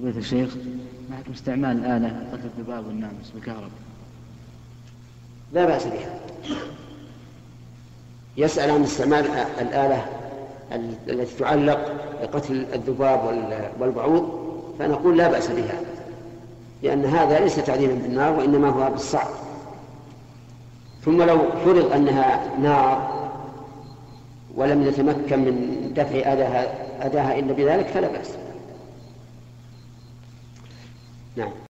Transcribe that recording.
فضيلة الشيخ ما حكم استعمال الآلة قتل الذباب والناموس بالكهرباء؟ لا بأس بها. يسأل عن استعمال الآلة التي تعلق لقتل الذباب والبعوض فنقول لا بأس بها لأن هذا ليس تعذيبا بالنار وإنما هو بالصعب. ثم لو فرض أنها نار ولم يتمكن من دفع أداها, أداها إلا بذلك فلا بأس. No.